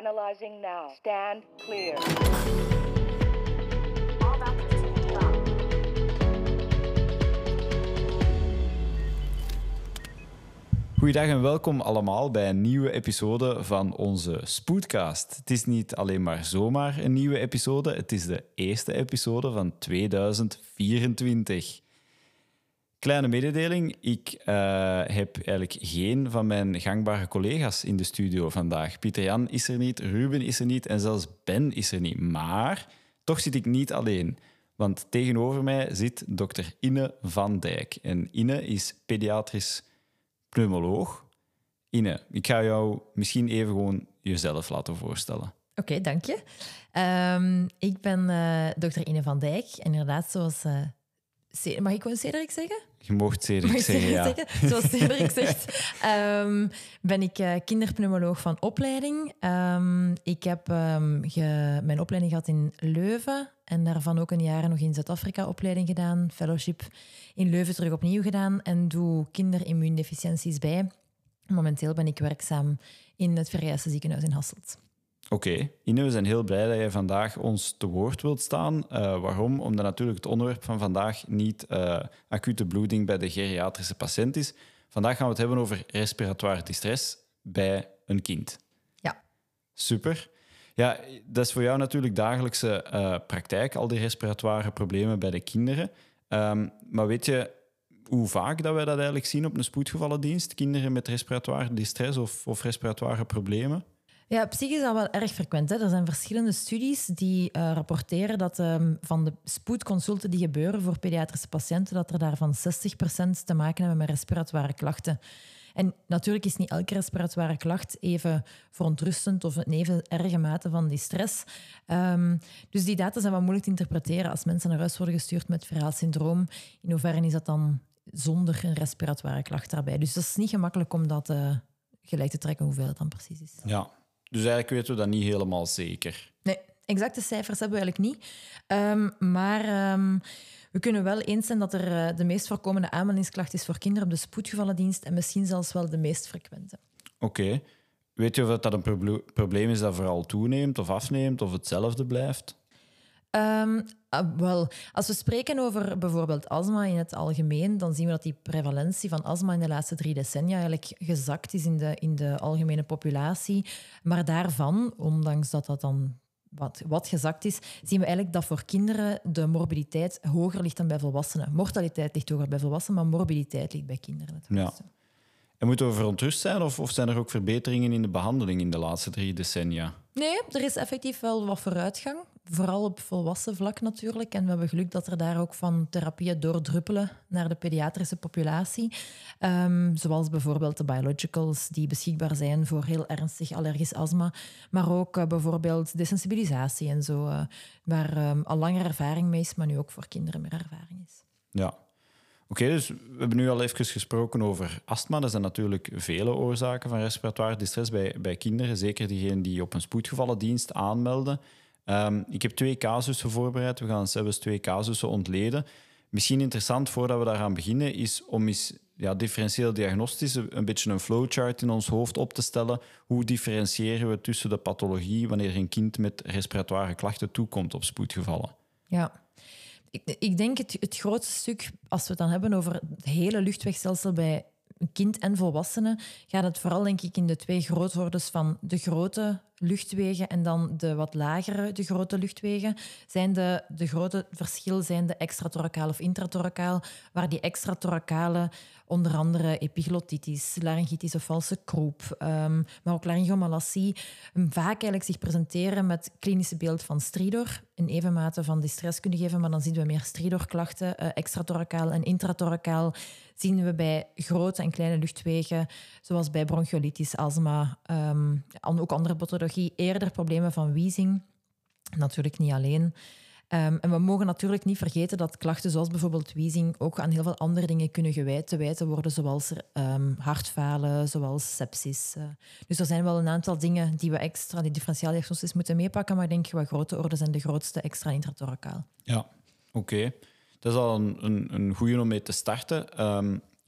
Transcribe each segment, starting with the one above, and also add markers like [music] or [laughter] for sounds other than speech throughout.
Analyzing now. Stand clear. Goeiedag en welkom allemaal bij een nieuwe episode van onze Spoedcast. Het is niet alleen maar zomaar een nieuwe episode, het is de eerste episode van 2024. Kleine mededeling, ik eh, heb eigenlijk geen van mijn gangbare collega's in de studio vandaag. Pieter Jan is er niet, Ruben is er niet en zelfs Ben is er niet. Maar toch zit ik niet alleen. Want tegenover mij zit dokter Inne van Dijk. En Inne is pediatrisch pneumoloog. Ine, ik ga jou misschien even gewoon jezelf laten voorstellen. Oké, dank je. Ehm, ik ben uh, dokter Ine van Dijk. Inderdaad, zoals... Uh, mag ik gewoon Cedric zeggen? Je mocht Cedric zeggen, ja. Zeggen? Zoals Cedric [laughs] zegt, um, ben ik uh, kinderpneumoloog van opleiding. Um, ik heb ge, mijn opleiding gehad in Leuven en daarvan ook een jaar nog in Zuid-Afrika opleiding gedaan. Fellowship in Leuven terug opnieuw gedaan en doe kinderimmuundeficiënties bij. Momenteel ben ik werkzaam in het Verrijse ziekenhuis in Hasselt. Oké, okay. Ine, we zijn heel blij dat je vandaag ons te woord wilt staan. Uh, waarom? Omdat natuurlijk het onderwerp van vandaag niet uh, acute bloeding bij de geriatrische patiënt is. Vandaag gaan we het hebben over respiratoire distress bij een kind. Ja. Super. Ja, dat is voor jou natuurlijk dagelijkse uh, praktijk, al die respiratoire problemen bij de kinderen. Um, maar weet je hoe vaak dat wij dat eigenlijk zien op een spoedgevallendienst? Kinderen met respiratoire distress of, of respiratoire problemen? Ja, psychisch is dat wel erg frequent. Hè. Er zijn verschillende studies die uh, rapporteren dat um, van de spoedconsulten die gebeuren voor pediatrische patiënten, dat er daarvan 60% te maken hebben met respiratoire klachten. En natuurlijk is niet elke respiratoire klacht even verontrustend of een even erge mate van die stress. Um, dus die data zijn wat moeilijk te interpreteren als mensen naar huis worden gestuurd met viraal syndroom. In hoeverre is dat dan zonder een respiratoire klacht daarbij? Dus dat is niet gemakkelijk om dat uh, gelijk te trekken hoeveel het dan precies is. Ja, dus eigenlijk weten we dat niet helemaal zeker. Nee, exacte cijfers hebben we eigenlijk niet. Um, maar um, we kunnen wel eens zijn dat er uh, de meest voorkomende aanmeldingsklacht is voor kinderen op de spoedgevallendienst en misschien zelfs wel de meest frequente. Oké. Okay. Weet je of dat een proble probleem is dat vooral toeneemt of afneemt of hetzelfde blijft? Um, uh, wel, als we spreken over bijvoorbeeld astma in het algemeen, dan zien we dat die prevalentie van astma in de laatste drie decennia eigenlijk gezakt is in de, in de algemene populatie. Maar daarvan, ondanks dat dat dan wat, wat gezakt is, zien we eigenlijk dat voor kinderen de morbiditeit hoger ligt dan bij volwassenen. Mortaliteit ligt hoger bij volwassenen, maar morbiditeit ligt bij kinderen het hoogste. Ja. En moeten we verontrust zijn of, of zijn er ook verbeteringen in de behandeling in de laatste drie decennia? Nee, er is effectief wel wat vooruitgang. Vooral op volwassen vlak natuurlijk. En we hebben geluk dat er daar ook van therapieën doordruppelen naar de pediatrische populatie. Um, zoals bijvoorbeeld de biologicals die beschikbaar zijn voor heel ernstig allergisch astma. Maar ook uh, bijvoorbeeld desensibilisatie en zo. Uh, waar um, al langer ervaring mee is, maar nu ook voor kinderen meer ervaring is. Ja, Oké, dus we hebben nu al even gesproken over astma. Er zijn natuurlijk vele oorzaken van respiratoire distress bij, bij kinderen, zeker diegenen die op een spoedgevallendienst aanmelden. Um, ik heb twee casussen voorbereid. We gaan zelfs twee casussen ontleden. Misschien interessant voordat we daaraan beginnen, is om eens ja, differentieel diagnostisch een beetje een flowchart in ons hoofd op te stellen. Hoe differentiëren we tussen de pathologie wanneer een kind met respiratoire klachten toekomt op spoedgevallen? Ja, ik, ik denk het, het grootste stuk, als we het dan hebben over het hele luchtwegstelsel bij kind en volwassenen, gaat het vooral denk ik in de twee groothordes van de grote luchtwegen en dan de wat lagere, de grote luchtwegen, zijn de, de grote verschil zijn de extratorakaal of intratoracaal, waar die extratoracale onder andere epiglottitis, laryngitis of valse kroep, um, maar ook laryngomalassie, vaak eigenlijk zich presenteren met klinische beeld van stridor, in even mate van distress kunnen geven, maar dan zien we meer stridorklachten, uh, en intratoracaal zien we bij grote en kleine luchtwegen, zoals bij bronchiolitis, astma, um, ook andere eerder problemen van wheezing. Natuurlijk niet alleen. Um, en we mogen natuurlijk niet vergeten dat klachten zoals bijvoorbeeld wheezing ook aan heel veel andere dingen kunnen gewijd, te wijten worden, zoals um, hartfalen, zoals sepsis. Uh. Dus er zijn wel een aantal dingen die we extra, die differentiaal diagnostisch moeten meepakken, maar ik denk wat grote orde zijn de grootste extra intratoracaal. Ja, oké. Okay. Dat is al een, een, een goede om mee te starten.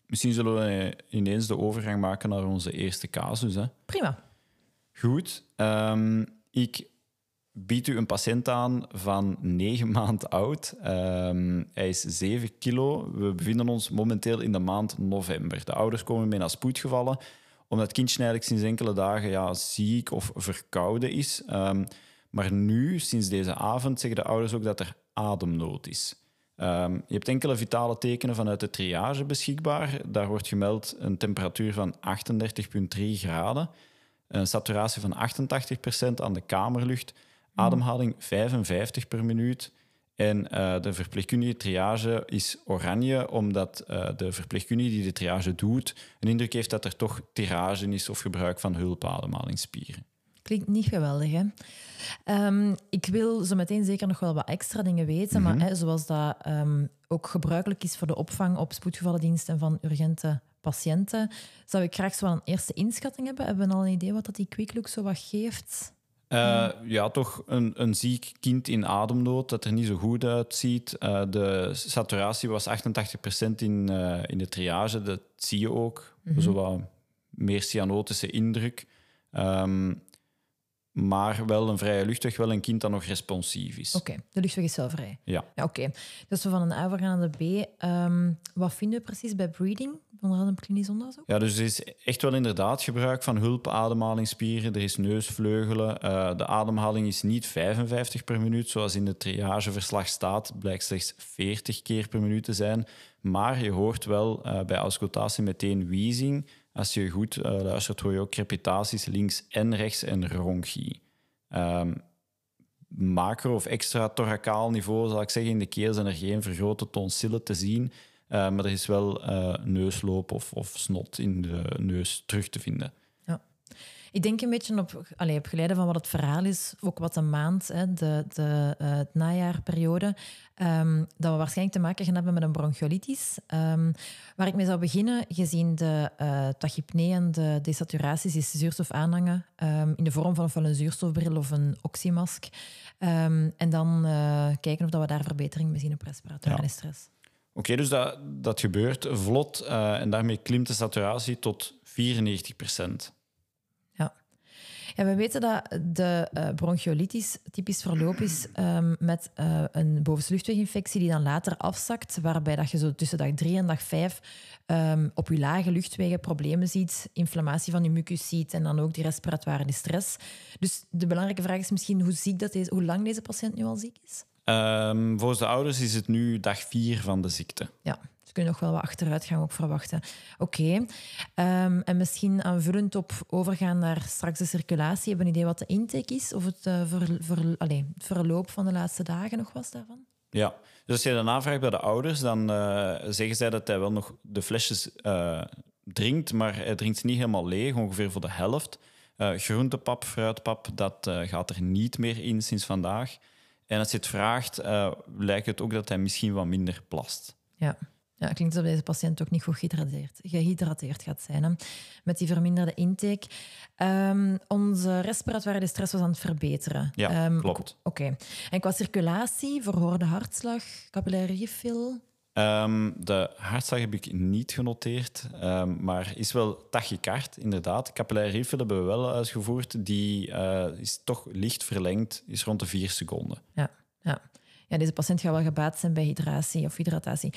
Misschien zullen we ineens de overgang maken naar onze eerste casus. Hè? Prima. Goed. Ehm, ik bied u een patiënt aan van 9 [laughs] maand oud. Ehm, hij is 7 kilo. We bevinden ons momenteel in de maand november. De ouders komen mee naar spoedgevallen, omdat het kindje sinds enkele dagen ja, ziek of verkouden is. Ehm, maar nu, sinds deze avond, zeggen de ouders ook dat er ademnood is. Je hebt enkele vitale tekenen vanuit de triage beschikbaar. Daar wordt gemeld een temperatuur van 38,3 graden, een saturatie van 88% aan de kamerlucht, ademhaling 55 per minuut. En eh, de verpleegkundige triage is oranje, omdat eh, de verpleegkundige die de triage doet een indruk heeft dat er toch tirage is of gebruik van hulpademhalingsspieren. Klinkt niet geweldig, hè? Ehm, ik wil zo meteen zeker nog wel wat extra dingen weten, maar hè, zoals dat ehm, ook gebruikelijk is voor de opvang op spoedgevallendiensten van urgente patiënten, zou ik graag zo wel een eerste inschatting hebben. Hebben we al een idee wat dat die quick look zo wat geeft? Uh, ja, toch een, een ziek kind in ademnood dat er niet zo goed uitziet. Uh, de saturatie was 88% in, uh, in de triage, dat zie je ook. Mm -hmm. Zo wat meer cyanotische indruk. Um, maar wel een vrije luchtweg, wel een kind dat nog responsief is. Oké, okay, de luchtweg is wel vrij. Ja. ja Oké, okay. dus we van een A gaan naar de B. Um, wat vinden we precies bij breathing, onder andere klinisch onderzoek? Ja, dus er is echt wel inderdaad gebruik van hulpademhalingsspieren. Er is neusvleugelen. Uh, de ademhaling is niet 55 per minuut, zoals in het triageverslag staat. Blijkt slechts 40 keer per minuut te zijn. Maar je hoort wel uh, bij auscultatie meteen wheezing als je goed uh, luistert, hoor je ook crepitaties links en rechts en ronchie. Um, macro- of extra-thoracaal niveau, zal ik zeggen. In de keel zijn er geen vergrote tonsillen te zien. Uh, maar er is wel uh, neusloop of, of snot in de neus terug te vinden. Ik denk een beetje op, allez, op geleide van wat het verhaal is, ook wat de maand, hè, de, de uh, het najaarperiode, um, dat we waarschijnlijk te maken gaan hebben met een bronchiolitis. Um, waar ik mee zou beginnen, gezien de uh, tachypnee en de desaturaties, is zuurstof aanhangen um, in de vorm van ofwel een zuurstofbril of een oxymask. en dan uh, kijken of dat we daar verbetering mee zien op respiratoire ja. stress. Oké, okay, dus dat, dat gebeurt vlot en daarmee klimt de saturatie tot 94 procent. Ja, we weten dat de uh, bronchiolitis typisch verloop is um, met uh, een bovenluchtweginfectie die dan later afzakt, waarbij dat je zo tussen dag drie en dag vijf um, op je lage luchtwegen problemen ziet, inflammatie van je mucus ziet en dan ook die respiratoire distress. Dus de belangrijke vraag is misschien hoe, ziek dat is, hoe lang deze patiënt nu al ziek is? Um, volgens de ouders is het nu dag vier van de ziekte. Ja, kun je nog wel wat achteruit gaan ook verwachten. Oké. Okay. Um, en misschien aanvullend op overgaan naar straks de circulatie. Hebben een idee wat de intake is? Of het, uh, ver, ver, allez, het verloop van de laatste dagen nog was daarvan? Ja, dus als je dan navraagt bij de ouders, dan uh, zeggen zij dat hij wel nog de flesjes uh, drinkt, maar hij drinkt ze niet helemaal leeg, ongeveer voor de helft. groentepap, fruitpap, dat gaat er niet meer in sinds vandaag. En als je het vraagt, uh, lijkt het ook dat hij misschien wat minder plast. Ja. Ja, het klinkt alsof deze patiënt ook niet goed gehydrateerd, gehydrateerd gaat zijn. Hè. Met die verminderde intake. Um, onze respiratoire de stress was aan het verbeteren. Ja, um, klopt. Oké. Okay. En qua circulatie, verhoorde hartslag, capillaire refill? Um, de hartslag heb ik niet genoteerd, um, maar is wel tachycard, inderdaad. Capillaire refill hebben we wel uitgevoerd. Die uh, is toch licht verlengd, is rond de vier seconden. Ja, ja. Ja, deze patiënt gaat wel gebaat zijn bij hydratie of hydratatie.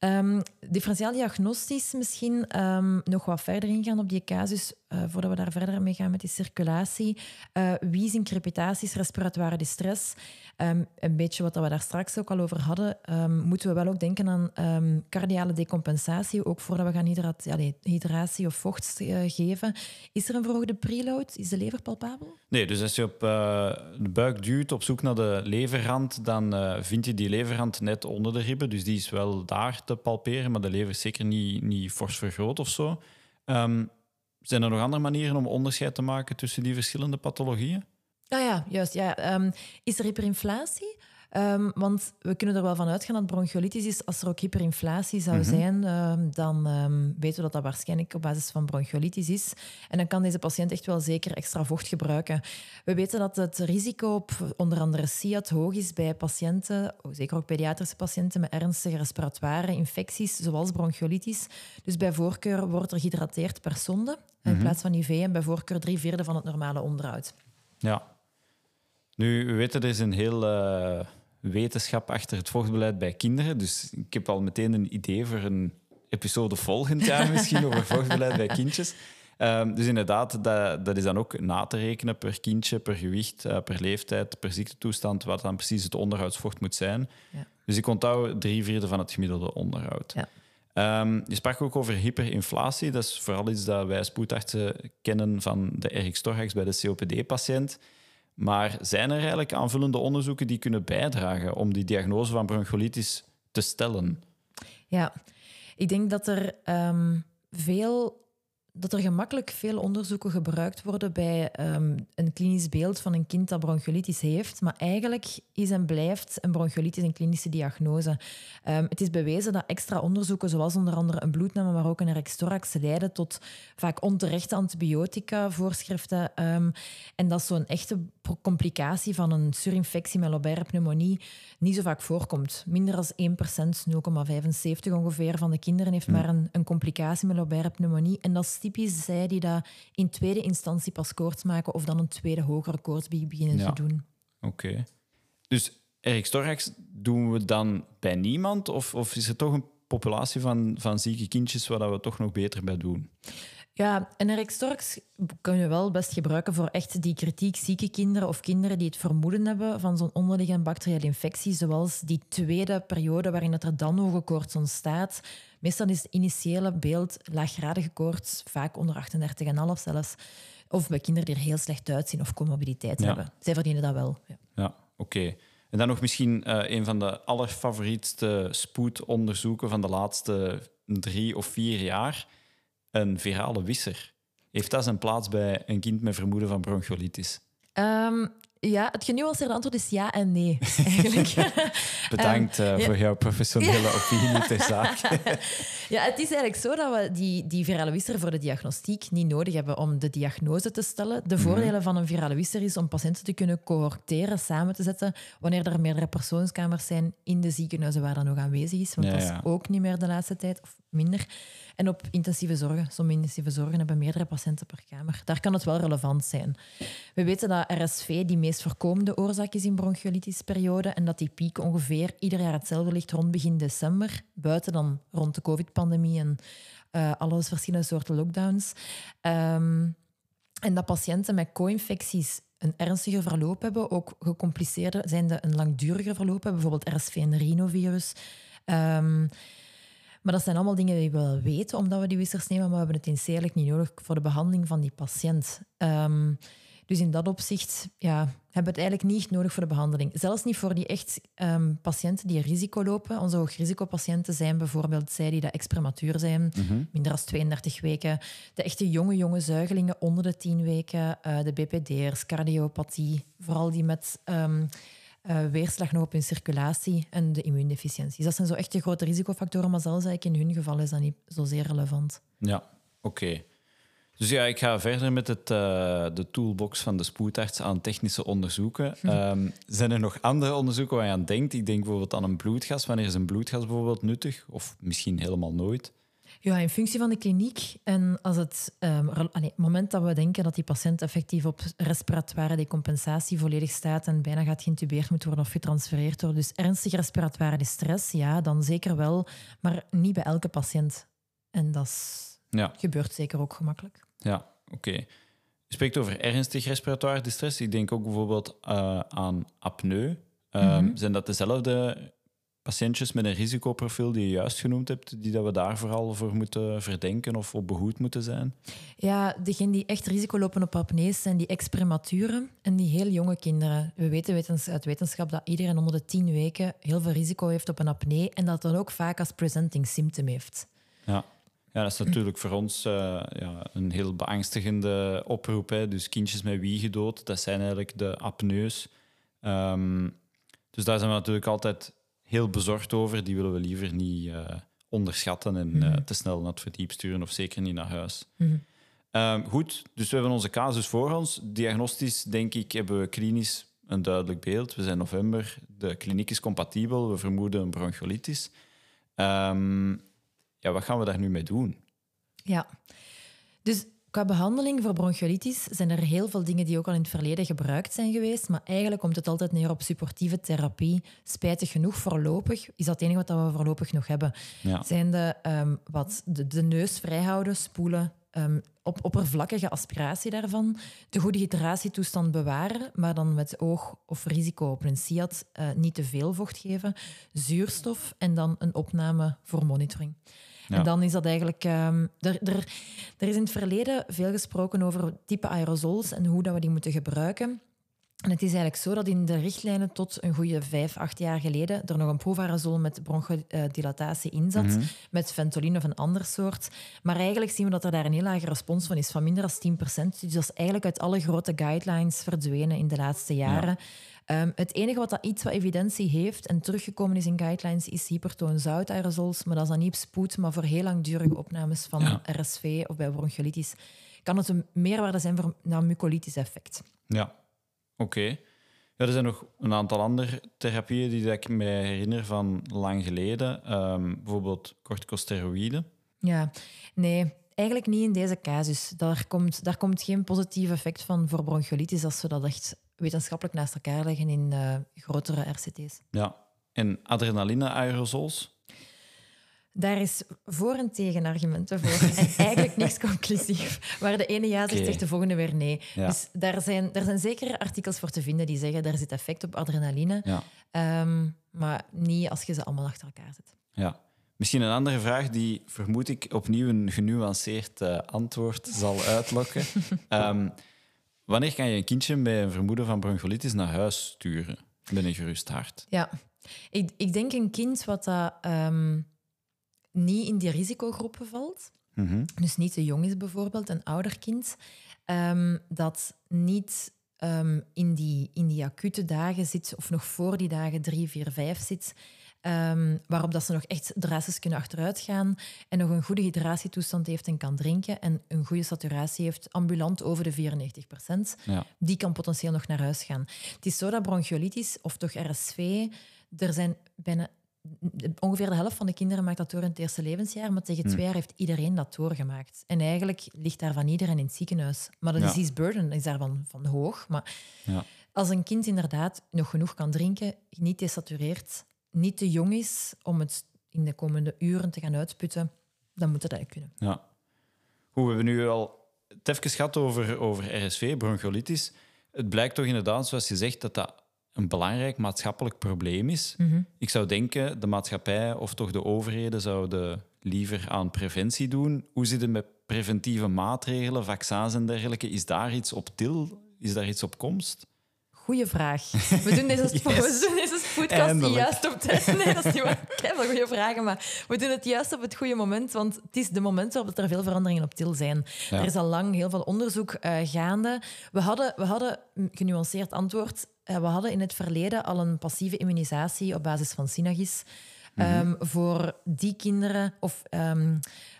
Um, differentiaal diagnostisch misschien um, nog wat verder ingaan op die casus, uh, voordat we daar verder mee gaan met die circulatie. Uh, wheezing, crepitaties, respiratoire distress. Um, een beetje wat we daar straks ook al over hadden, moeten we wel ook denken aan cardiale decompensatie, ook voordat we gaan allez, hydratie of vocht uh, geven. Is er een verhoogde preload? Is de lever palpabel? Nee, dus als je op de buik duwt op zoek naar de leverrand, dan vind je die leverrand net onder de ribben, dus die is wel daar te palperen, maar de lever is zeker niet, niet fors vergroot of zo. Um, zijn er nog andere manieren om onderscheid te maken tussen die verschillende pathologieën? Ah ja, juist. Ja. Um, is er hyperinflatie? Ehm, want we kunnen er wel van uitgaan dat bronchiolitis is. Als er ook hyperinflatie zou Mhm. zijn, ehm, dan ehm, weten we dat dat waarschijnlijk op basis van bronchiolitis is. En dan kan deze patiënt echt wel zeker extra vocht gebruiken. We weten dat het risico op onder andere SIAD hoog is bij patiënten, zeker ook pediatrische patiënten met ernstige respiratoire infecties, zoals bronchiolitis. Dus bij voorkeur wordt er gehydrateerd per sonde in plaats van IV en bij voorkeur drie vierde van het normale onderhoud. Ja. Nu, we weten, er is een heel eh, wetenschap achter het vochtbeleid bij kinderen. Dus ik heb al meteen een idee voor een episode volgend jaar misschien over vochtbeleid bij kindjes. Ehm, dus inderdaad, dat, dat is dan ook na te rekenen per kindje, per gewicht, eh, per leeftijd, per ziektetoestand, wat dan precies het onderhoudsvocht moet zijn. Ja. Dus ik onthoud drie vierde van het gemiddelde onderhoud. Ja. Ehm, je sprak ook over hyperinflatie. Dat is vooral iets dat wij spoedartsen kennen van de RX thorax bij de COPD-patiënt. Maar zijn er eigenlijk aanvullende onderzoeken die kunnen bijdragen om die diagnose van bronchiolitis te stellen? Ja, ik denk dat er ehm, veel dat er gemakkelijk veel onderzoeken gebruikt worden bij ehm, een klinisch beeld van een kind dat bronchiolitis heeft. Maar eigenlijk is en blijft een bronchiolitis een klinische diagnose. Ehm, het is bewezen dat extra onderzoeken, zoals onder andere een bloedname, maar ook een RX-thorax, leiden tot vaak onterechte antibiotica-voorschriften. En dat zo'n echte complicatie van een surinfectie met lobaire pneumonie niet zo vaak voorkomt. Minder dan 1%, 0,75 ongeveer van de kinderen heeft maar een, een complicatie met lobaire pneumonie. En dat is typisch zij die dat in tweede instantie pas koorts maken of dan een tweede hogere koorts be- beginnen Ja. te doen. Oké. Dus RX thorax doen we dan bij niemand? Of, of is er toch een populatie van, van zieke kindjes waar dat we toch nog beter bij doen? Ja, en RX-thorax kun je wel best gebruiken voor echt die kritiek zieke kinderen of kinderen die het vermoeden hebben van zo'n onderliggende bacteriële infectie, zoals die tweede periode waarin dat er dan hoge koorts ontstaat. Meestal is het initiële beeld laaggradige koorts, vaak onder 38,5 zelfs. Of bij kinderen die er heel slecht uitzien of comorbiditeit Ja. hebben. Zij verdienen dat wel. Ja. Ja, oké. En dan nog misschien eh, een van de allerfavorietste spoedonderzoeken van de laatste drie of vier jaar. Een virale wisser. Heeft dat zijn plaats bij een kind met vermoeden van bronchiolitis? Ehm, ja, het genuanceerde antwoord is ja en nee, [laughs] eigenlijk. [laughs] Bedankt eh, ja. voor jouw professionele [laughs] opinie ter zaak. Ja, het is eigenlijk zo dat we die, die virale wisser voor de diagnostiek niet nodig hebben om de diagnose te stellen. De voordelen van een virale wisser is om patiënten te kunnen cohorteren, samen te zetten, wanneer er meerdere persoonskamers zijn in de ziekenhuizen waar dat nog aanwezig is. Want Ja, dat is ja. ook niet meer de laatste tijd, of minder. En op intensieve zorgen. Sommige intensieve zorgen hebben meerdere patiënten per kamer. Daar kan het wel relevant zijn. We weten dat RSV die meest voorkomende oorzaak is in bronchiolitisperiode en dat die piek ongeveer ieder jaar hetzelfde ligt rond begin december, buiten dan rond de covid-pandemie en eh alle verschillende soorten lockdowns. Ehm, en dat patiënten met co-infecties een ernstiger verloop hebben, ook gecompliceerde zijn de een langduriger verloop hebben, bijvoorbeeld RSV en rhinovirus. Ehm, maar dat zijn allemaal dingen die we wel weten, omdat we die wissers nemen, maar we hebben het in eigenlijk niet nodig voor de behandeling van die patiënt. Ehm, dus in dat opzicht ja, hebben we het eigenlijk niet nodig voor de behandeling. Zelfs niet voor die echt ehm, patiënten die risico lopen. Onze hoogrisicopatiënten zijn bijvoorbeeld zij die dat ex-prematuur zijn, minder dan 32 weken. De echte jonge, jonge zuigelingen onder de 10 weken. eh, de BPD'ers, cardiopathie. Vooral die met ehm, eh, weerslag nog op hun circulatie en de immuundeficiënties. Dat zijn zo echt de grote risicofactoren, maar zelfs eigenlijk in hun geval is dat niet zozeer relevant. Ja, oké. Dus ja, ik ga verder met het, eh, de toolbox van de spoedarts aan technische onderzoeken. Ehm, zijn er nog andere onderzoeken waar je aan denkt? Ik denk bijvoorbeeld aan een bloedgas. Wanneer is een bloedgas bijvoorbeeld nuttig? Of misschien helemaal nooit? Ja, in functie van de kliniek. En als het allee, het moment dat we denken dat die patiënt effectief op respiratoire decompensatie volledig staat en bijna gaat geïntubeerd moeten worden of getransfereerd worden, dus ernstige respiratoire distress, ja, dan zeker wel, maar niet bij elke patiënt. En dat is- Ja, gebeurt zeker ook gemakkelijk. Ja oké. Je spreekt over ernstig respiratoire distress. Ik denk ook bijvoorbeeld eh, aan apneu. Ehm, Zijn dat dezelfde patiëntjes met een risicoprofiel die je juist genoemd hebt, die dat we daar vooral voor moeten verdenken of op behoed moeten zijn? Ja, degenen die echt risico lopen op apnees zijn die ex-prematuren en die heel jonge kinderen. We weten wetens- uit wetenschap dat iedereen onder de tien weken heel veel risico heeft op een apnee en dat dan ook vaak als presenting symptom heeft. Ja. Ja, dat is natuurlijk voor ons eh, ja, een heel beangstigende oproep. Hè. Dus kindjes met wiegedood, dat zijn eigenlijk de apneus. Ehm, Dus daar zijn we natuurlijk altijd heel bezorgd over. Die willen we liever niet eh, onderschatten en eh, te snel naar het verdiep sturen of zeker niet naar huis. Ehm, goed, dus we hebben onze casus voor ons. Diagnostisch, denk ik, hebben we klinisch een duidelijk beeld. We zijn november, de kliniek is compatibel, we vermoeden een bronchiolitis. Ehm, ja, wat gaan we daar nu mee doen? Ja. Dus qua behandeling voor bronchiolitis zijn er heel veel dingen die ook al in het verleden gebruikt zijn geweest. Maar eigenlijk komt het altijd neer op supportieve therapie. Spijtig genoeg, voorlopig is dat het enige wat we voorlopig nog hebben. Ja. Zijn de, ehm, wat de, de neus vrijhouden, spoelen, ehm, op oppervlakkige aspiratie daarvan, de goede hydratietoestand bewaren, maar dan met oog of risico op een SIAD eh, niet te veel vocht geven, zuurstof en dan een opname voor monitoring. En dan is dat eigenlijk... ehm, er, er, er is in het verleden veel gesproken over type aerosols en hoe dat we die moeten gebruiken. En het is eigenlijk zo dat in de richtlijnen tot een goede vijf, acht jaar geleden er nog een proefaerosol met bronchodilatatie in zat, met Ventolin of een ander soort. Maar eigenlijk zien we dat er daar een heel lage respons van is, van minder dan 10%. Dus dat is eigenlijk uit alle grote guidelines verdwenen in de laatste jaren. Ehm, het enige wat dat iets wat evidentie heeft en teruggekomen is in guidelines, is hypertoonzoutaerosols. Maar dat is dan niet op spoed, maar voor heel langdurige opnames van Ja. RSV of bij bronchiolitis kan het een meerwaarde zijn voor een mucolitis effect. Ja, oké. Ja, er zijn nog een aantal andere therapieën die dat ik me herinner van lang geleden. Ehm, bijvoorbeeld corticosteroïden. Ja, nee, eigenlijk niet in deze casus. Daar komt, daar komt geen positief effect van voor bronchiolitis als we dat echt wetenschappelijk naast elkaar leggen in eh, grotere RCT's. Ja. En adrenaline-aerosols. Daar is voor- en tegenargumenten voor. En [laughs] eigenlijk niks conclusief. Waar de ene ja zegt, Oké. zegt de volgende weer nee. Ja. Dus daar zijn, daar zijn zeker artikels voor te vinden die zeggen daar zit effect op adrenaline. Ja. Ehm, maar niet als je ze allemaal achter elkaar zet. ja. Misschien een andere vraag die, vermoed ik, opnieuw een genuanceerd eh, antwoord zal uitlokken. [laughs] Ehm, wanneer kan je een kindje bij een vermoeden van bronchiolitis naar huis sturen? Met een gerust hart. Ja, ik, ik denk een kind wat dat, ehm, niet in die risicogroepen valt, Mhm. dus niet te jong is bijvoorbeeld, een ouder kind, ehm, dat niet ehm, in, die, in die acute dagen zit, of nog voor die dagen drie, vier, vijf zit, ehm, waarop dat ze nog echt drastisch kunnen achteruit gaan en nog een goede hydratietoestand heeft en kan drinken en een goede saturatie heeft, ambulant over de 94 Ja. die kan potentieel nog naar huis gaan. Het is zo dat bronchiolitis, of toch RSV, er zijn bijna ongeveer de helft van de kinderen maakt dat door in het eerste levensjaar, maar tegen twee jaar heeft iedereen dat doorgemaakt. En eigenlijk ligt daarvan iedereen in het ziekenhuis. Maar de Ja. disease burden is daarvan van hoog. Maar Ja. als een kind inderdaad nog genoeg kan drinken, niet desatureert, niet te jong is om het in de komende uren te gaan uitputten, dan moet dat eigenlijk kunnen. Ja. Goed, we hebben nu al het even gehad over, over RSV, bronchiolitis. Het blijkt toch inderdaad, zoals je zegt, dat dat een belangrijk maatschappelijk probleem is. Ik zou denken, de maatschappij of toch de overheden zouden liever aan preventie doen. Hoe zit het met preventieve maatregelen, vaccins en dergelijke? Is daar iets op til? Is daar iets op komst? Goeie vraag. We doen deze, [laughs] Yes. [laughs] we doen deze podcast Eindelijk. juist op tijd. [laughs] Nee, dat is niet waar. Ik heb wel goede vragen, maar we doen het juist op het goede moment, want het is de moment waarop er veel veranderingen op til zijn. Ja. Er is al lang heel veel onderzoek eh, gaande. We hadden, we hadden een genuanceerd antwoord. Eh, we hadden in het verleden al een passieve immunisatie op basis van Synagis. ehm, voor die kinderen, of ehm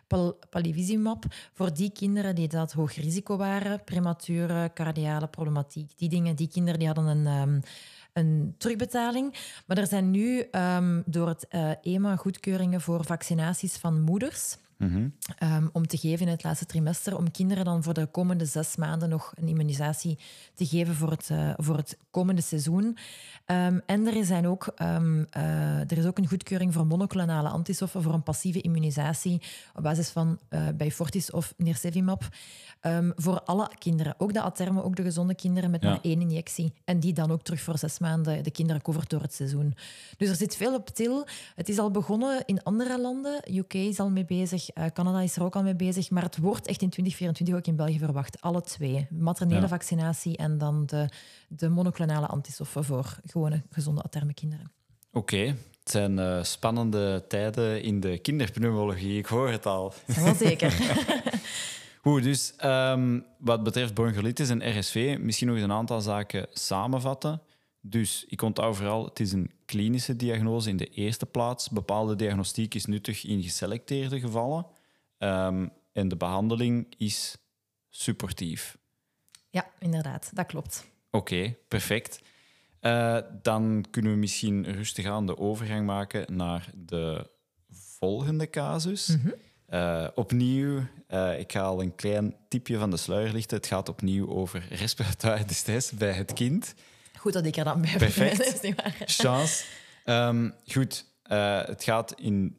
pal- palivizumab, voor die kinderen die dat hoog risico waren, premature cardiale problematiek, die dingen, die kinderen die hadden een, ehm, een terugbetaling. Maar er zijn nu ehm, door het eh, EMA goedkeuringen voor vaccinaties van moeders. Ehm, om te geven in het laatste trimester, om kinderen dan voor de komende zes maanden nog een immunisatie te geven voor het, eh, voor het komende seizoen. Ehm, en er, zijn ook, ehm, eh, er is ook een goedkeuring voor monoclonale antistoffen voor een passieve immunisatie op basis van uh, Beyfortis of Nirsevimab. voor alle kinderen, ook de atermen, ook de gezonde kinderen met Ja. maar één injectie. En die dan ook terug voor zes maanden de kinderen covert door het seizoen. Dus er zit veel op til. Het is al begonnen in andere landen. UK is al mee bezig, eh, Canada is er ook al mee bezig. Maar het wordt echt in 2024 ook in België verwacht. Alle twee. Maternele Ja. vaccinatie en dan de, de monoclonale antistoffen voor gewone gezonde aterme kinderen. Oké, het zijn eh, spannende tijden in de kinderpneumologie. Ik hoor het al. Wel zeker. [laughs] Goed, dus ehm, wat betreft bronchiolitis en RSV, misschien nog eens een aantal zaken samenvatten. Dus ik onthoud vooral, het is een klinische diagnose in de eerste plaats. Bepaalde diagnostiek is nuttig in geselecteerde gevallen. Ehm, en de behandeling is supportief. Ja, inderdaad, dat klopt. Oké, perfect. Eh, dan kunnen we misschien rustig aan de overgang maken naar de volgende casus. Eh, opnieuw, eh, ik ga al een klein tipje van de sluier lichten. Het gaat opnieuw over respiratoire distress bij het kind. Goed dat ik er dan bij ben. Perfect. [laughs] Waar. Chance. Ehm, goed, eh, het gaat in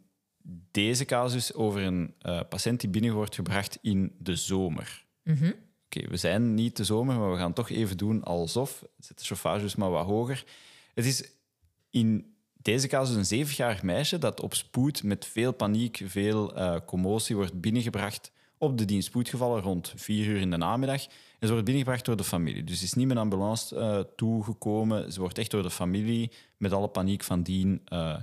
deze casus over een eh, patiënt die binnen wordt gebracht in de zomer. Mhm. Oké, we zijn niet de zomer, maar we gaan toch even doen alsof. Zet de chauffage dus maar wat hoger. Het is in deze casus een zevenjarig meisje dat op spoed met veel paniek, veel eh, commotie wordt binnengebracht op de dienst spoedgevallen rond vier uur in de namiddag. En ze wordt binnengebracht door de familie. Dus ze is niet met ambulance eh, toegekomen. Ze wordt echt door de familie met alle paniek van dien eh,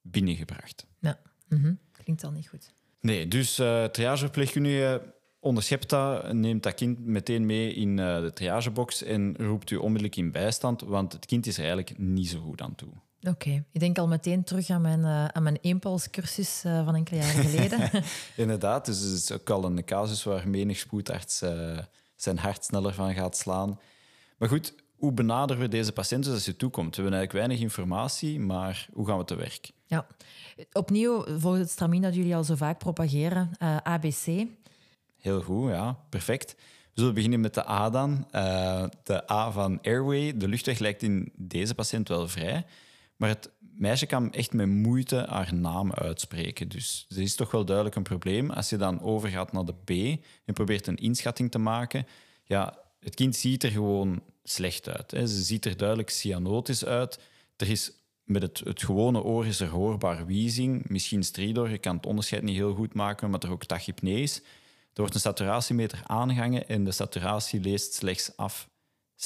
binnengebracht. Ja. Mhm. Klinkt al niet goed. Nee, dus eh triageverpleegkundige onderschept dat, neemt dat kind meteen mee in de triagebox en roept u onmiddellijk in bijstand, want het kind is er eigenlijk niet zo goed aan toe. Oké, ik denk al meteen terug aan mijn, eh aan mijn eenpolscursus eh, van enkele jaren geleden. [laughs] Inderdaad, dus het is ook al een casus waar menig spoedarts zijn hart sneller van gaat slaan. Maar goed, hoe benaderen we deze patiënt dus als je toekomt? We hebben eigenlijk weinig informatie, maar hoe gaan we te werk? ja. Opnieuw, volgens het stramien dat jullie al zo vaak propageren, eh, ABC. Heel goed, ja, perfect. We zullen beginnen met de A dan. Eh, de A van airway. De luchtweg lijkt in deze patiënt wel vrij, maar het meisje kan echt met moeite haar naam uitspreken. Dus er is toch wel duidelijk een probleem. Als je dan overgaat naar de B en probeert een inschatting te maken, ja, het kind ziet er gewoon slecht uit. Hè. Ze ziet er duidelijk cyanotisch uit. Er is met het, het gewone oor is er hoorbaar wheezing, misschien stridor. Je kan het onderscheid niet heel goed maken, maar er ook tachypnee is. Er wordt een saturatiemeter aangehangen en de saturatie leest slechts af 76%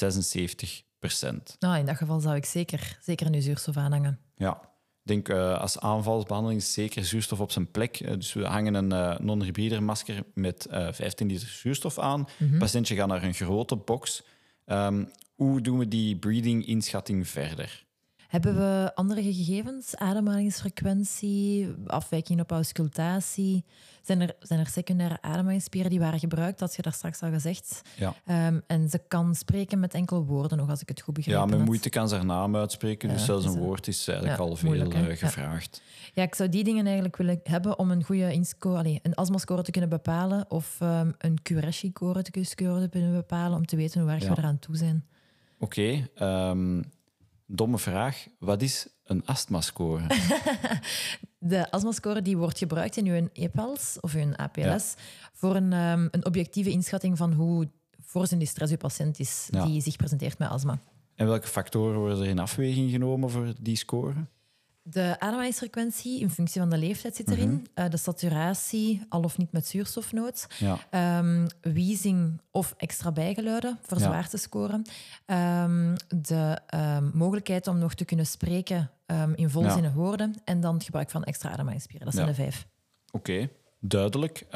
Nou, in dat geval zou ik zeker, zeker nu zuurstof aanhangen. Ja, ik denk eh, als aanvalsbehandeling is zeker zuurstof op zijn plek. Eh, dus we hangen een eh, non-hybrider masker met eh 15 liter zuurstof aan. Het patiëntje gaat naar een grote box. Ehm, hoe doen we die breathing-inschatting verder? Hebben we andere gegevens? Ademhalingsfrequentie, afwijking op auscultatie? Zijn er, zijn er secundaire ademhalingsspieren die waren gebruikt? Dat had je daar straks al gezegd. Ja. Ehm, en ze kan spreken met enkele woorden nog, als ik het goed begrijp. Ja, met moeite kan ze haar naam uitspreken, dus zelfs een dat- woord is eigenlijk Ja, al veel moeilijk, eh, gevraagd. Ja, ik zou die dingen eigenlijk willen hebben om een goede insco, allee, een astmascore te kunnen bepalen of ehm, een QRSI-score te kunnen- te kunnen bepalen om te weten Ja. we eraan toe zijn. Oké, ehm, domme vraag. Wat is een astmascore? [laughs] De astmascore die wordt gebruikt in uw EPALS of uw APLS voor een, ehm, een objectieve inschatting van hoe voor zijn distress uw patiënt is Ja. die zich presenteert met astma. en welke factoren worden er in afweging genomen voor die score? De ademhalingsfrequentie in functie van de leeftijd zit erin. Mhm. Eh, de saturatie, al of niet met zuurstofnood. Ja, Ehm wheezing of extra bijgeluiden voor Ja. te scoren. Ehm, de ehm, mogelijkheid om nog te kunnen spreken in volzinnen woorden. En dan het gebruik van extra ademhalingsspieren. Dat zijn Ja. de vijf. oké. Duidelijk.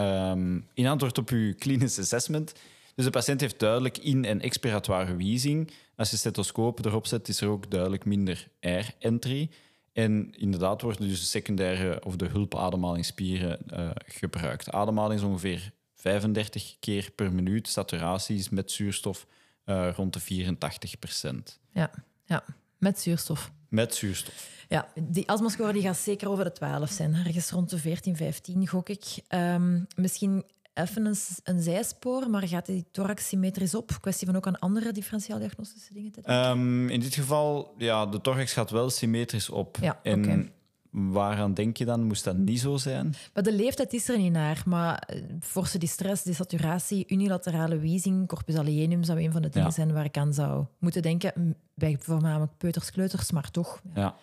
In antwoord op uw klinisch assessment. Dus de patiënt heeft duidelijk in- en expiratoire wheezing. Als je stethoscoop erop zet, is er ook duidelijk minder air entry. En inderdaad worden dus de secundaire of de hulpademhalingsspieren eh, gebruikt. Ademhaling is ongeveer 35 keer per minuut. Saturatie is met zuurstof eh, rond de 84 procent. Ja, ja. met zuurstof. Met zuurstof. Ja, die astmascore die gaat zeker over de 12 zijn. Ergens rond de 14, 15 gok ik. Ehm, misschien even een, zijspoor, maar gaat die thorax symmetrisch op? Kwestie van ook aan andere differentiaaldiagnostische dingen te denken? Ehm, in dit geval, ja, de thorax gaat wel symmetrisch op. Ja, en waaraan denk je dan? Moest dat niet zo zijn? Maar de leeftijd is er niet naar. Maar eh, forse distress, desaturatie, unilaterale wheezing, corpus alienum zou een van de dingen Ja. zijn waar ik aan zou moeten denken. Bij voornamelijk peuters, kleuters, maar toch. Ja. Ja.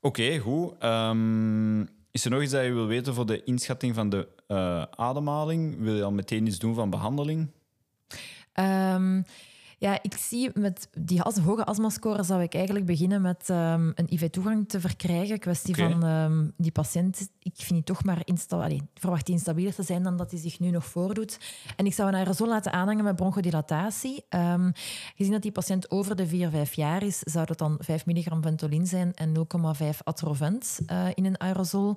Oké, goed. Ehm, is er nog iets dat je wil weten voor de inschatting van de eh, ademhaling? Wil je al meteen iets doen van behandeling? Ehm, Ja, ik zie met die hoge astmascore zou ik eigenlijk beginnen met ehm, een IV-toegang te verkrijgen. Kwestie van ehm, die patiënt, ik vind die toch maar insta allee, ik verwacht die instabieler te zijn dan dat hij zich nu nog voordoet. En ik zou een aerosol laten aanhangen met bronchodilatatie. Ehm, gezien dat die patiënt over de 4, 5 jaar is, zou dat dan 5 milligram Ventolin zijn en 0,5 Atrovent eh, in een aerosol.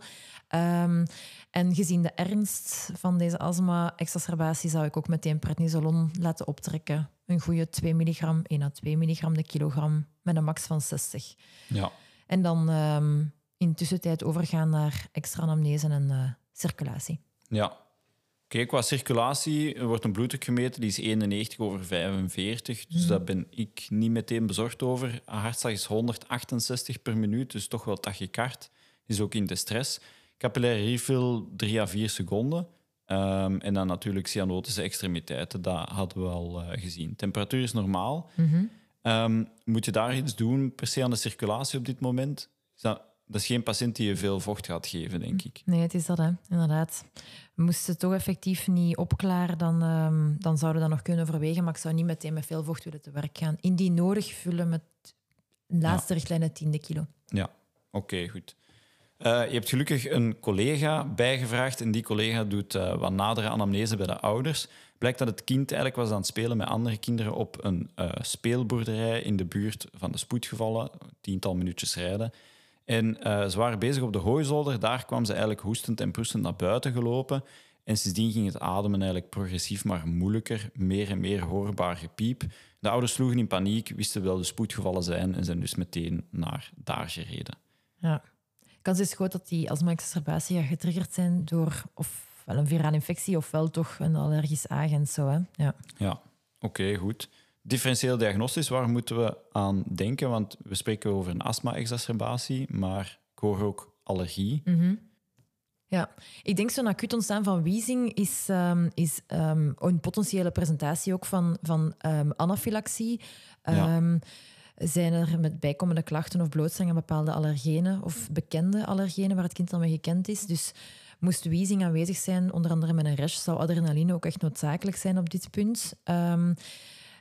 En gezien de ernst van deze astma-exacerbatie zou ik ook meteen prednisolon laten optrekken. Een goede 2 milligram, 1 à 2 milligram de kilogram met een max van 60. Ja. En dan ehm, in tussentijd overgaan naar extra anamnese en eh, circulatie. Ja. Oké, qua circulatie er wordt een bloeddruk gemeten, die is 91 over 45. Dus daar ben ik niet meteen bezorgd over. Hartslag is 168 per minuut, dus toch wel tachycard. Is ook in de stress. Capillaire refill 3 à 4 seconden. Ehm, en dan natuurlijk cyanotische extremiteiten, dat hadden we al eh, gezien. Temperatuur is normaal. Ehm, moet je daar iets doen per se aan de circulatie op dit moment? Is dat, dat is geen patiënt die je veel vocht gaat geven, denk ik. Nee, het is dat, hè. inderdaad. Moest het toch effectief niet opklaren, dan, ehm, dan zouden we dat nog kunnen overwegen. Maar ik zou niet meteen met veel vocht willen te werk gaan. Indien nodig, vullen met de laatste richtlijn het tiende kilo. Ja, oké, goed. Eh, je hebt gelukkig een collega bijgevraagd en die collega doet eh, wat nadere anamnese bij de ouders. Blijkt dat het kind eigenlijk was aan het spelen met andere kinderen op een eh, speelboerderij in de buurt van de spoedgevallen, tiental minuutjes rijden. En ze waren bezig op de hooizolder. Daar kwam ze eigenlijk hoestend en proestend naar buiten gelopen. En sindsdien ging het ademen eigenlijk progressief maar moeilijker, meer en meer hoorbaar gepiep. De ouders sloegen in paniek, wisten wel de spoedgevallen zijn en zijn dus meteen naar daar gereden. Ja. Kans is groot dat die astma-exacerbatie getriggerd zijn door ofwel een virale infectie ofwel toch een allergisch agent. Zo, hè? Ja. Ja, oké, goed. Differentieel diagnostisch, waar moeten we aan denken? Want we spreken over een astma-exacerbatie, maar ik hoor ook allergie. Ja, ik denk zo'n acuut ontstaan van wheezing is, ehm, is ehm, een potentiële presentatie ook van, van ehm, anafylaxie. Ja. Ehm, Zijn er met bijkomende klachten of blootstelling aan bepaalde allergenen of bekende allergenen waar het kind dan mee gekend is? Dus moest wheezing aanwezig zijn, onder andere met een rash, zou adrenaline ook echt noodzakelijk zijn op dit punt. Ehm,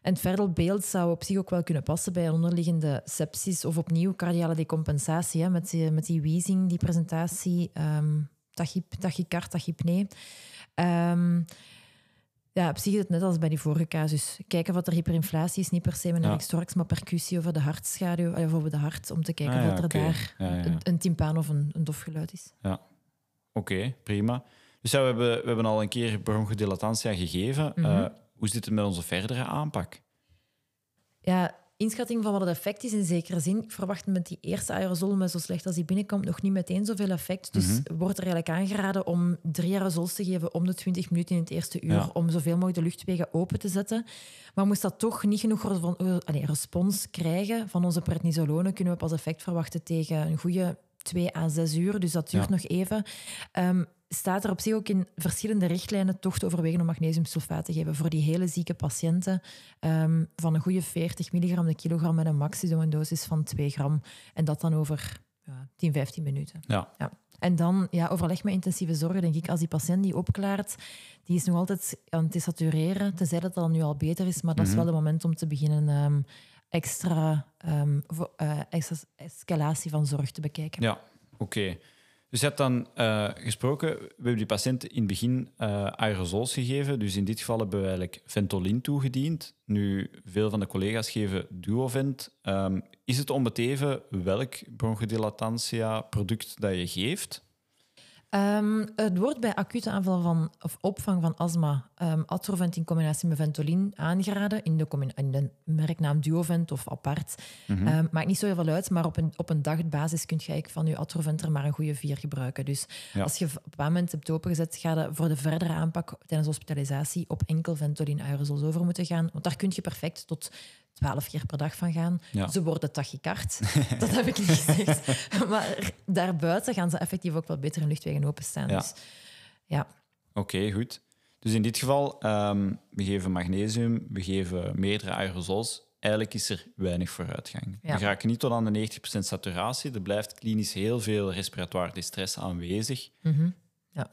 en het verdere beeld zou op zich ook wel kunnen passen bij onderliggende sepsis of opnieuw cardiale decompensatie. Hè, met, die, met die wheezing, die presentatie, ehm tachyp, tachycard, tachypnee. Ehm, ja, op zich is het net als bij die vorige casus. Kijken wat er hyperinflatie is, niet per se met een Ja. maar percussie over de hartschaduw, of over de hart, om te kijken Ah, ja, of er daar. Een, een timpaan of een, een dofgeluid is. Ja, oké, prima. Dus ja, we, hebben, we hebben al een keer bronchodilatantia gegeven. Eh, hoe zit het met onze verdere aanpak? Ja, inschatting van wat het effect is in zekere zin. Ik verwacht met die eerste aerosol, met zo slecht als die binnenkomt, nog niet meteen zoveel effect. Dus wordt er eigenlijk aangeraden om drie aerosols te geven om de 20 minuten in het eerste uur, Ja. om zoveel mogelijk de luchtwegen open te zetten. Maar moest dat toch niet genoeg eh, respons krijgen van onze prednisolonen, kunnen we pas effect verwachten tegen een goede 2 à 6 uur. Dus dat duurt Ja. nog even. Ehm, staat er op zich ook in verschillende richtlijnen toch te overwegen om magnesiumsulfaat te geven voor die hele zieke patiënten ehm, van een goede 40 milligram de kilogram met een maximum dosis van 2 gram. En dat dan over ja, 10, 15 minuten. Ja, Ja. En dan ja, overleg met intensieve zorg, denk ik, als die patiënt die opklaart, die is nog altijd aan het desatureren, tenzij dat dan nu al beter is, maar dat is wel het moment om te beginnen ehm, extra ehm, eh, escalatie van zorg te bekijken. ja oké. Dus je hebt dan eh, gesproken, we hebben die patiënt in het begin eh, aerosols gegeven. Dus in dit geval hebben we eigenlijk Ventolin toegediend. Nu, veel van de collega's geven Duovent. Ehm, is het om het even welk bronchodilatantia-product dat je geeft? Ehm, het wordt bij acute aanval van, of opvang van astma ehm Atrovent in combinatie met Ventolin aangeraden in de, in de merknaam Duovent of apart. Ehm, maakt niet zo heel veel uit, maar op een, op een dagbasis kun je eigenlijk van je Atrovent er maar een goede vier gebruiken. Dus Ja. als je op een bepaald moment hebt opengezet, ga je voor de verdere aanpak tijdens hospitalisatie op enkel Ventolin aerosols over moeten gaan. Want daar kun je perfect tot 12 keer per dag van gaan. Ja. Ze worden tachycard. [laughs] dat heb ik niet gezegd. [laughs] maar daarbuiten gaan ze effectief ook wel beter in luchtwegen openstaan. Ja. Dus ja, Oké, goed. Dus in dit geval, ehm, we geven magnesium, we geven meerdere aerosols. Eigenlijk is er weinig vooruitgang. Ja. We raken niet tot aan de 90% saturatie. Er blijft klinisch heel veel respiratoire distress aanwezig. Mhm. ja.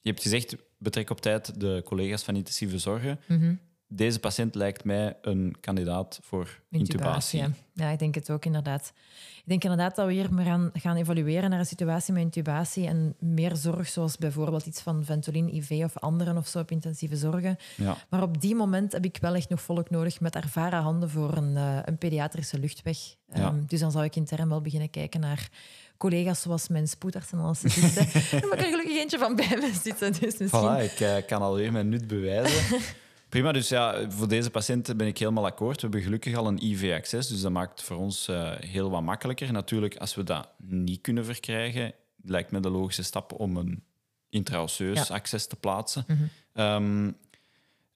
Je hebt gezegd, betrek op tijd de collega's van intensieve zorgen. Mhm. Deze patiënt lijkt mij een kandidaat voor intubatie. ja. ja, ik denk het ook inderdaad. Ik denk inderdaad dat we hier maar gaan, gaan evalueren naar een situatie met intubatie en meer zorg, zoals bijvoorbeeld iets van Ventolin IV of anderen of zo op intensieve zorgen. Ja. Maar op die moment heb ik wel echt nog volk nodig met ervaren handen voor een, eh, een pediatrische luchtweg. Ja. Ehm, dus dan zou ik intern wel beginnen kijken naar collega's zoals mijn spoedarts en anesthesisten. [laughs] Daar heb ik er gelukkig eentje van bij me zitten. Dus misschien... Voilà, ik eh, kan alweer mijn nut bewijzen. [laughs] Prima, dus ja, voor deze patiënten ben ik helemaal akkoord. We hebben gelukkig al een IV-access, dus dat maakt voor ons eh, heel wat makkelijker. Natuurlijk, als we dat niet kunnen verkrijgen, lijkt me de logische stap om een intraosseus Ja. access te plaatsen. Ehm,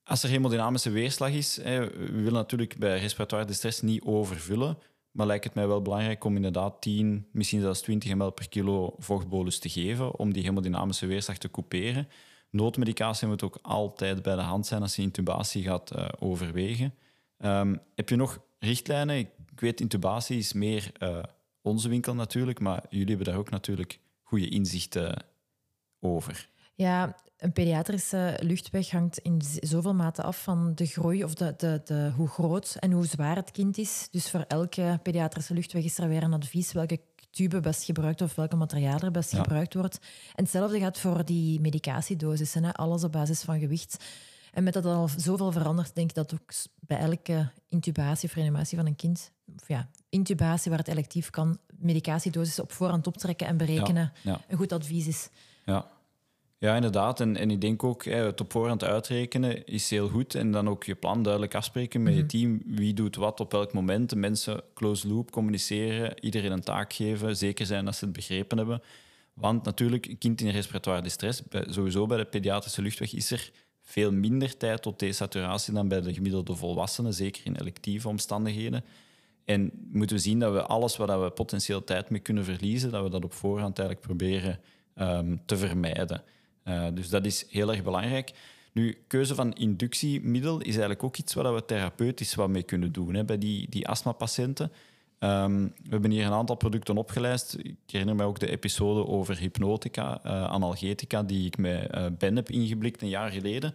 als er hemodynamische weerslag is, hè, we willen natuurlijk bij respiratoire distress niet overvullen, maar lijkt het mij wel belangrijk om inderdaad 10, misschien zelfs 20 ml per kilo vochtbolus te geven om die hemodynamische weerslag te couperen. Noodmedicatie moet ook altijd bij de hand zijn als je intubatie gaat eh, overwegen. Ehm, heb je nog richtlijnen? Ik, weet, intubatie is meer eh, onze winkel natuurlijk, maar jullie hebben daar ook natuurlijk goede inzichten over. Ja, een pediatrische luchtweg hangt in zoveel mate af van de groei of de, de, hoe groot en hoe zwaar het kind is. Dus voor elke pediatrische luchtweg is er weer een advies welke tube best gebruikt of welke materiaal er best Ja. gebruikt wordt. En hetzelfde gaat voor die medicatiedosissen, hè, alles op basis van gewicht. En met dat al zoveel verandert, denk ik dat ook bij elke intubatie of reanimatie van een kind, of ja, intubatie waar het electief kan, medicatiedosissen op voorhand optrekken en berekenen Ja. een goed advies is. Ja, ja inderdaad. En, en ik denk ook, hè, het op voorhand uitrekenen is heel goed. En dan ook je plan duidelijk afspreken met je team. Wie doet wat op welk moment. De mensen close loop communiceren, iedereen een taak geven. Zeker zijn dat ze het begrepen hebben. Want natuurlijk, een kind in respiratoire distress, sowieso bij de pediatrische luchtweg, is er veel minder tijd tot desaturatie dan bij de gemiddelde volwassenen, zeker in electieve omstandigheden. En moeten we zien dat we alles waar we potentieel tijd mee kunnen verliezen, dat we dat op voorhand eigenlijk proberen ehm, te vermijden. Eh, dus dat is heel erg belangrijk. Nu, keuze van inductiemiddel is eigenlijk ook iets waar we therapeutisch wat mee kunnen doen hè, bij die, die astmapatiënten. Ehm, we hebben hier een aantal producten opgelijst. Ik herinner me ook de episode over hypnotica, eh, analgetica, die ik met eh, Ben heb ingeblikt een jaar geleden.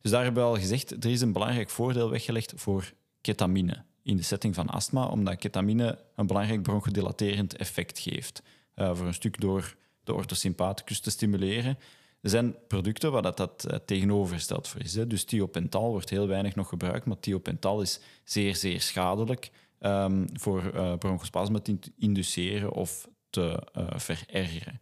Dus daar hebben we al gezegd, er is een belangrijk voordeel weggelegd voor ketamine in de setting van astma, omdat ketamine een belangrijk bronchodilaterend effect geeft. Voor een stuk door de orthosympathicus te stimuleren. Er zijn producten waar dat, dat eh, tegenovergesteld voor is. Hè. Dus thiopental wordt heel weinig nog gebruikt, maar thiopental is zeer, zeer schadelijk ehm, voor eh bronchospasme te in- induceren of te eh, verergeren.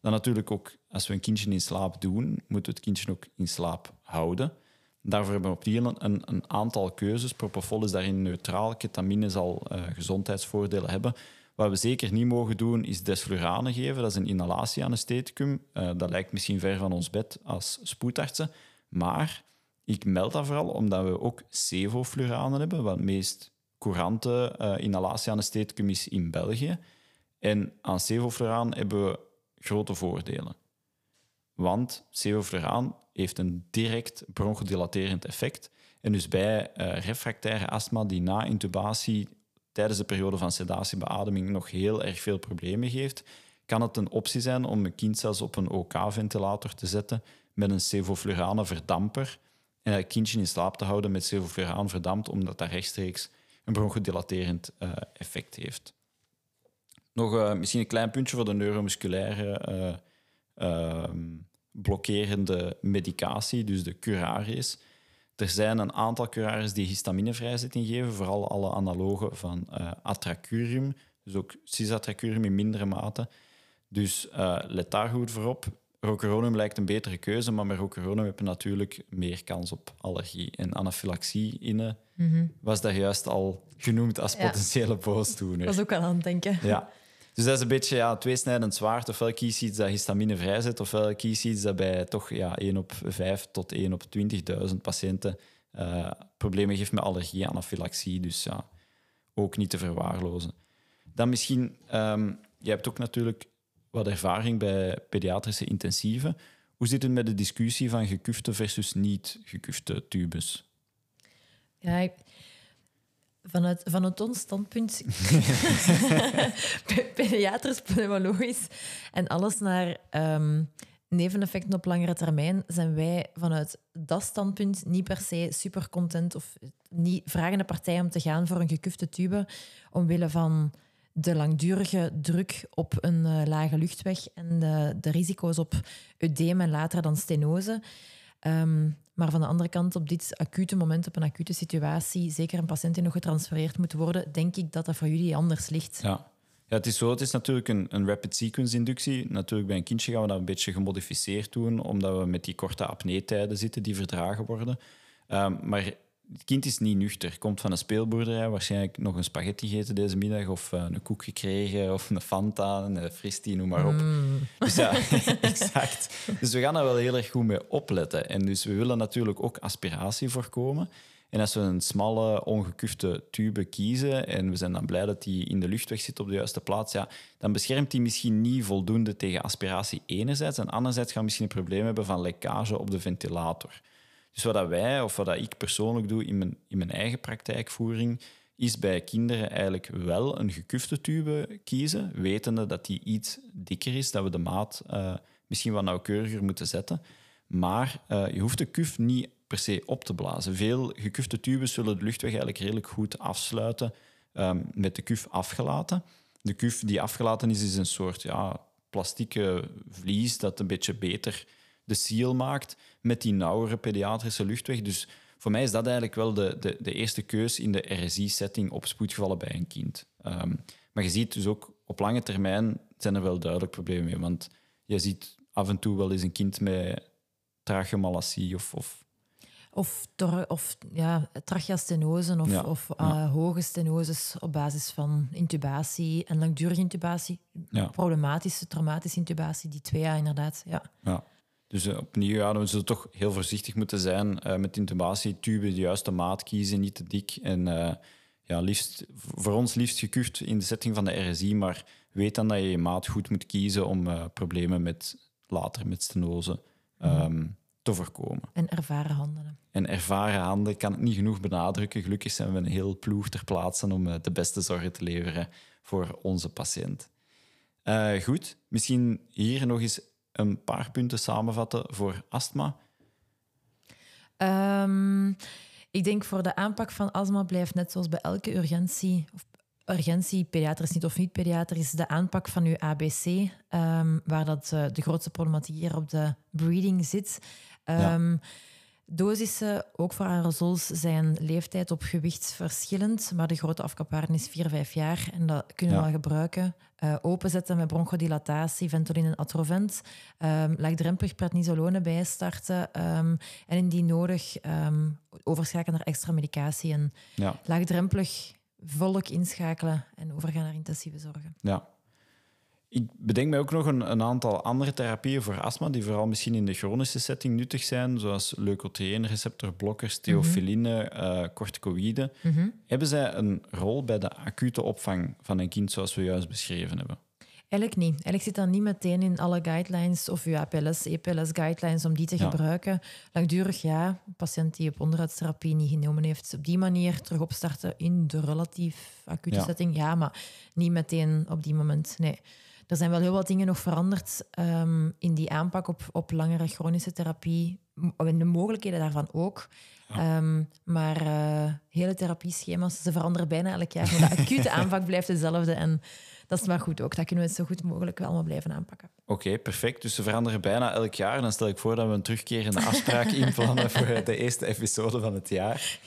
Dan natuurlijk ook, als we een kindje in slaap doen, moeten we het kindje ook in slaap houden. Daarvoor hebben we op die een, een, aantal keuzes. Propofol is daarin neutraal. Ketamine zal gezondheidsvoordelen hebben. Wat we zeker niet mogen doen, is desflurane geven. Dat is een inhalatieanestheticum. Eh dat lijkt misschien ver van ons bed als spoedartsen. Maar ik meld dat vooral omdat we ook sevofluranen hebben, wat het meest courante uh, inhalatieanestheticum is in België. En aan sevofluraan hebben we grote voordelen. Want sevofluraan heeft een direct bronchodilaterend effect. En dus bij uh, refractaire astma die na intubatie tijdens de periode van sedatiebeademing nog heel erg veel problemen geeft, kan het een optie zijn om een kind zelfs op een OK-ventilator te zetten met een sevoflurane verdamper en het kindje in slaap te houden met sevofluraan verdampt, omdat dat rechtstreeks een bronchodilaterend uh, effect heeft. Nog uh, misschien een klein puntje voor de neuromusculaire uh, blokkerende medicatie, dus de curaries. Er zijn een aantal curaries die histaminevrij geven, vooral alle analogen van uh, atracurium, dus ook cisatracurium in mindere mate. Dus uh, let daar goed voor op. Rocuronum lijkt een betere keuze, maar met rocuronum heb je natuurlijk meer kans op allergie. En anafylaxie in mm -hmm. was daar juist al genoemd als ja. potentiële boosdoener. Dat was ook al aan het denken. Ja. Dus dat is een beetje ja, tweesnijdend zwaard. Ofwel kies iets dat histamine vrijzet, ofwel kies iets dat bij toch ja, 1 op 5 tot 1 op 20.000 patiënten uh, problemen geeft met allergie anafylaxie. Dus ja, ook niet te verwaarlozen. Dan misschien, um, je hebt ook natuurlijk wat ervaring bij pediatrische intensieve. Hoe zit het met de discussie van gekufte versus niet gekufte tubes? Ja, vanuit, vanuit ons standpunt, [laughs] pediatrisch, pneumologisch en alles naar um, neveneffecten op langere termijn zijn wij vanuit dat standpunt niet per se super content of niet vragen de partij om te gaan voor een gekufte tube omwille van de langdurige druk op een eh, lage luchtweg en de, de risico's op eudeem en later dan stenose. Ehm, maar van de andere kant, op dit acute moment, op een acute situatie, zeker een patiënt die nog getransfereerd moet worden, denk ik dat dat voor jullie anders ligt. Ja. Ja, het is zo. Het is natuurlijk een, een rapid sequence inductie. Natuurlijk bij een kindje gaan we dat een beetje gemodificeerd doen, omdat we met die korte apneetijden zitten die verdragen worden. Ehm, maar het kind is niet nuchter. Komt van een speelboerderij, waarschijnlijk nog een spaghetti gegeten deze middag, of eh, een koek gekregen, of een Fanta, een Fristi, noem maar op. [laughs] Dus ja, [laughs] exact. Dus we gaan daar wel heel erg goed mee opletten. En dus we willen natuurlijk ook aspiratie voorkomen. En als we een smalle, ongekufte tube kiezen en we zijn dan blij dat die in de luchtweg zit op de juiste plaats, ja, dan beschermt die misschien niet voldoende tegen aspiratie enerzijds. En anderzijds gaan we misschien een probleem hebben van lekkage op de ventilator. Dus wat wij, of wat ik persoonlijk doe in mijn, in mijn eigen praktijkvoering, is bij kinderen eigenlijk wel een gekufte tube kiezen, wetende dat die iets dikker is, dat we de maat uh, misschien wat nauwkeuriger moeten zetten. Maar uh, je hoeft de kuf niet per se op te blazen. Veel gekufte tubes zullen de luchtweg eigenlijk redelijk goed afsluiten um, met de kuf afgelaten. De kuf die afgelaten is, is een soort ja, plastieke vlies dat een beetje beter de seal maakt met die nauwere pediatrische luchtweg. Dus voor mij is dat eigenlijk wel de, de, de eerste keus in de RSI-setting op spoedgevallen bij een kind. Um, maar je ziet dus ook op lange termijn zijn er wel duidelijk problemen mee. Want je ziet af en toe wel eens een kind met tracheomalassie of, of of, of ja, tracheastenose of, ja, of uh, hoge stenoses op basis van intubatie en langdurige intubatie. Ja. Problematische, traumatische intubatie, die twee jaar inderdaad. Ja. Dus uh, opnieuw, ja, we zullen toch heel voorzichtig moeten zijn uh, met intubatie. Tube de juiste maat kiezen, niet te dik. En ja, liefst, voor ons liefst gekuft in de setting van de RSI, maar weet dan dat je je maat goed moet kiezen om problemen met later met stenose um, te voorkomen. En ervaren handen. En ervaren handen kan ik niet genoeg benadrukken. Gelukkig zijn we een heel ploeg ter plaatse om de beste zorg te leveren voor onze patiënt. Goed, misschien hier nog eens een paar punten samenvatten voor astma? Um, ik denk voor de aanpak van astma blijft net zoals bij elke urgentie, of urgentie, pediatrisch niet of niet pediatrisch, de aanpak van uw ABC, um, waar dat, uh, de grootste problematiek hier op de breeding zit. Um, ja. Ehm, Dosissen, ook voor aerosols, zijn leeftijd op gewicht verschillend, maar de grote afkapwaarde is 4, 5 jaar en dat kunnen we wel gebruiken. Uh, openzetten met bronchodilatatie, Ventolin en Atrovent. Um, laagdrempelig prednisolone bijstarten um, en indien nodig um, overschakelen naar extra medicatie en ja. laagdrempelig volk inschakelen en overgaan naar intensieve zorgen. Ja, ik bedenk mij ook nog een, een, aantal andere therapieën voor astma, die vooral misschien in de chronische setting nuttig zijn, zoals leukotriene-receptorblokkers, theofiline, mm -hmm. uh, corticoïden. Mm -hmm. Hebben zij een rol bij de acute opvang van een kind, zoals we juist beschreven hebben? Eigenlijk niet. Eigenlijk zit dat niet meteen in alle guidelines of uw APLS, EPLS-guidelines om die te ja. gebruiken. Langdurig ja, een patiënt die op onderhoudstherapie niet genomen heeft, op die manier terug opstarten in de relatief acute ja. setting. Ja, maar niet meteen op die moment. Nee er zijn wel heel wat dingen nog veranderd um, in die aanpak op, op langere chronische therapie. En de mogelijkheden daarvan ook. Ja. Um, maar uh, hele therapieschema's, ze veranderen bijna elk jaar. Maar de acute [laughs] aanpak blijft dezelfde. En dat is maar goed ook. Dat kunnen we het zo goed mogelijk wel allemaal blijven aanpakken. Oké, okay, perfect. Dus ze veranderen bijna elk jaar. Dan stel ik voor dat we een terugkerende afspraak [laughs] inplannen voor de eerste episode van het jaar.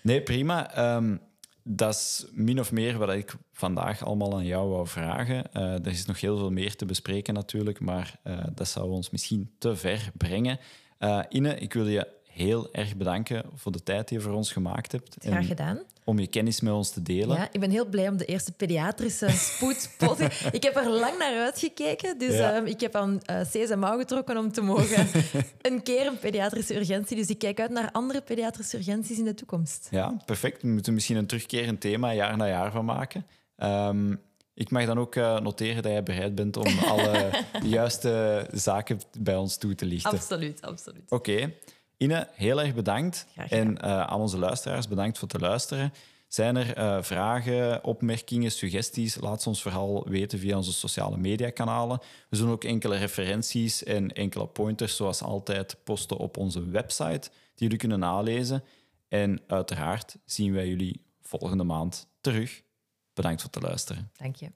Nee, prima. Um, dat is min of meer wat ik vandaag allemaal aan jou wou vragen. Uh, er is nog heel veel meer te bespreken natuurlijk, maar uh, dat zou ons misschien te ver brengen. Uh, Ine, ik wil je heel erg bedanken voor de tijd die je voor ons gemaakt hebt. Graag gedaan. Om je kennis met ons te delen. Ja, ik ben heel blij om de eerste pediatrische spoedpot. [laughs] ik heb er lang naar uitgekeken. Dus ja. um, ik heb aan uh, C's en mouw getrokken om te mogen [laughs] een keer een pediatrische urgentie. Dus ik kijk uit naar andere pediatrische urgenties in de toekomst. Ja, perfect. We moeten misschien een terugkerend thema jaar na jaar van maken. Um, ik mag dan ook uh, noteren dat jij bereid bent om [laughs] alle juiste zaken bij ons toe te lichten. Absoluut, absoluut. Oké. Okay. Ine, heel erg bedankt. En uh, aan onze luisteraars, bedankt voor het luisteren. Zijn er eh, vragen, opmerkingen, suggesties? Laat ze ons vooral weten via onze sociale mediakanalen. We zullen ook enkele referenties en enkele pointers, zoals altijd, posten op onze website, die jullie kunnen nalezen. En uiteraard zien wij jullie volgende maand terug. Bedankt voor het luisteren. Dank je.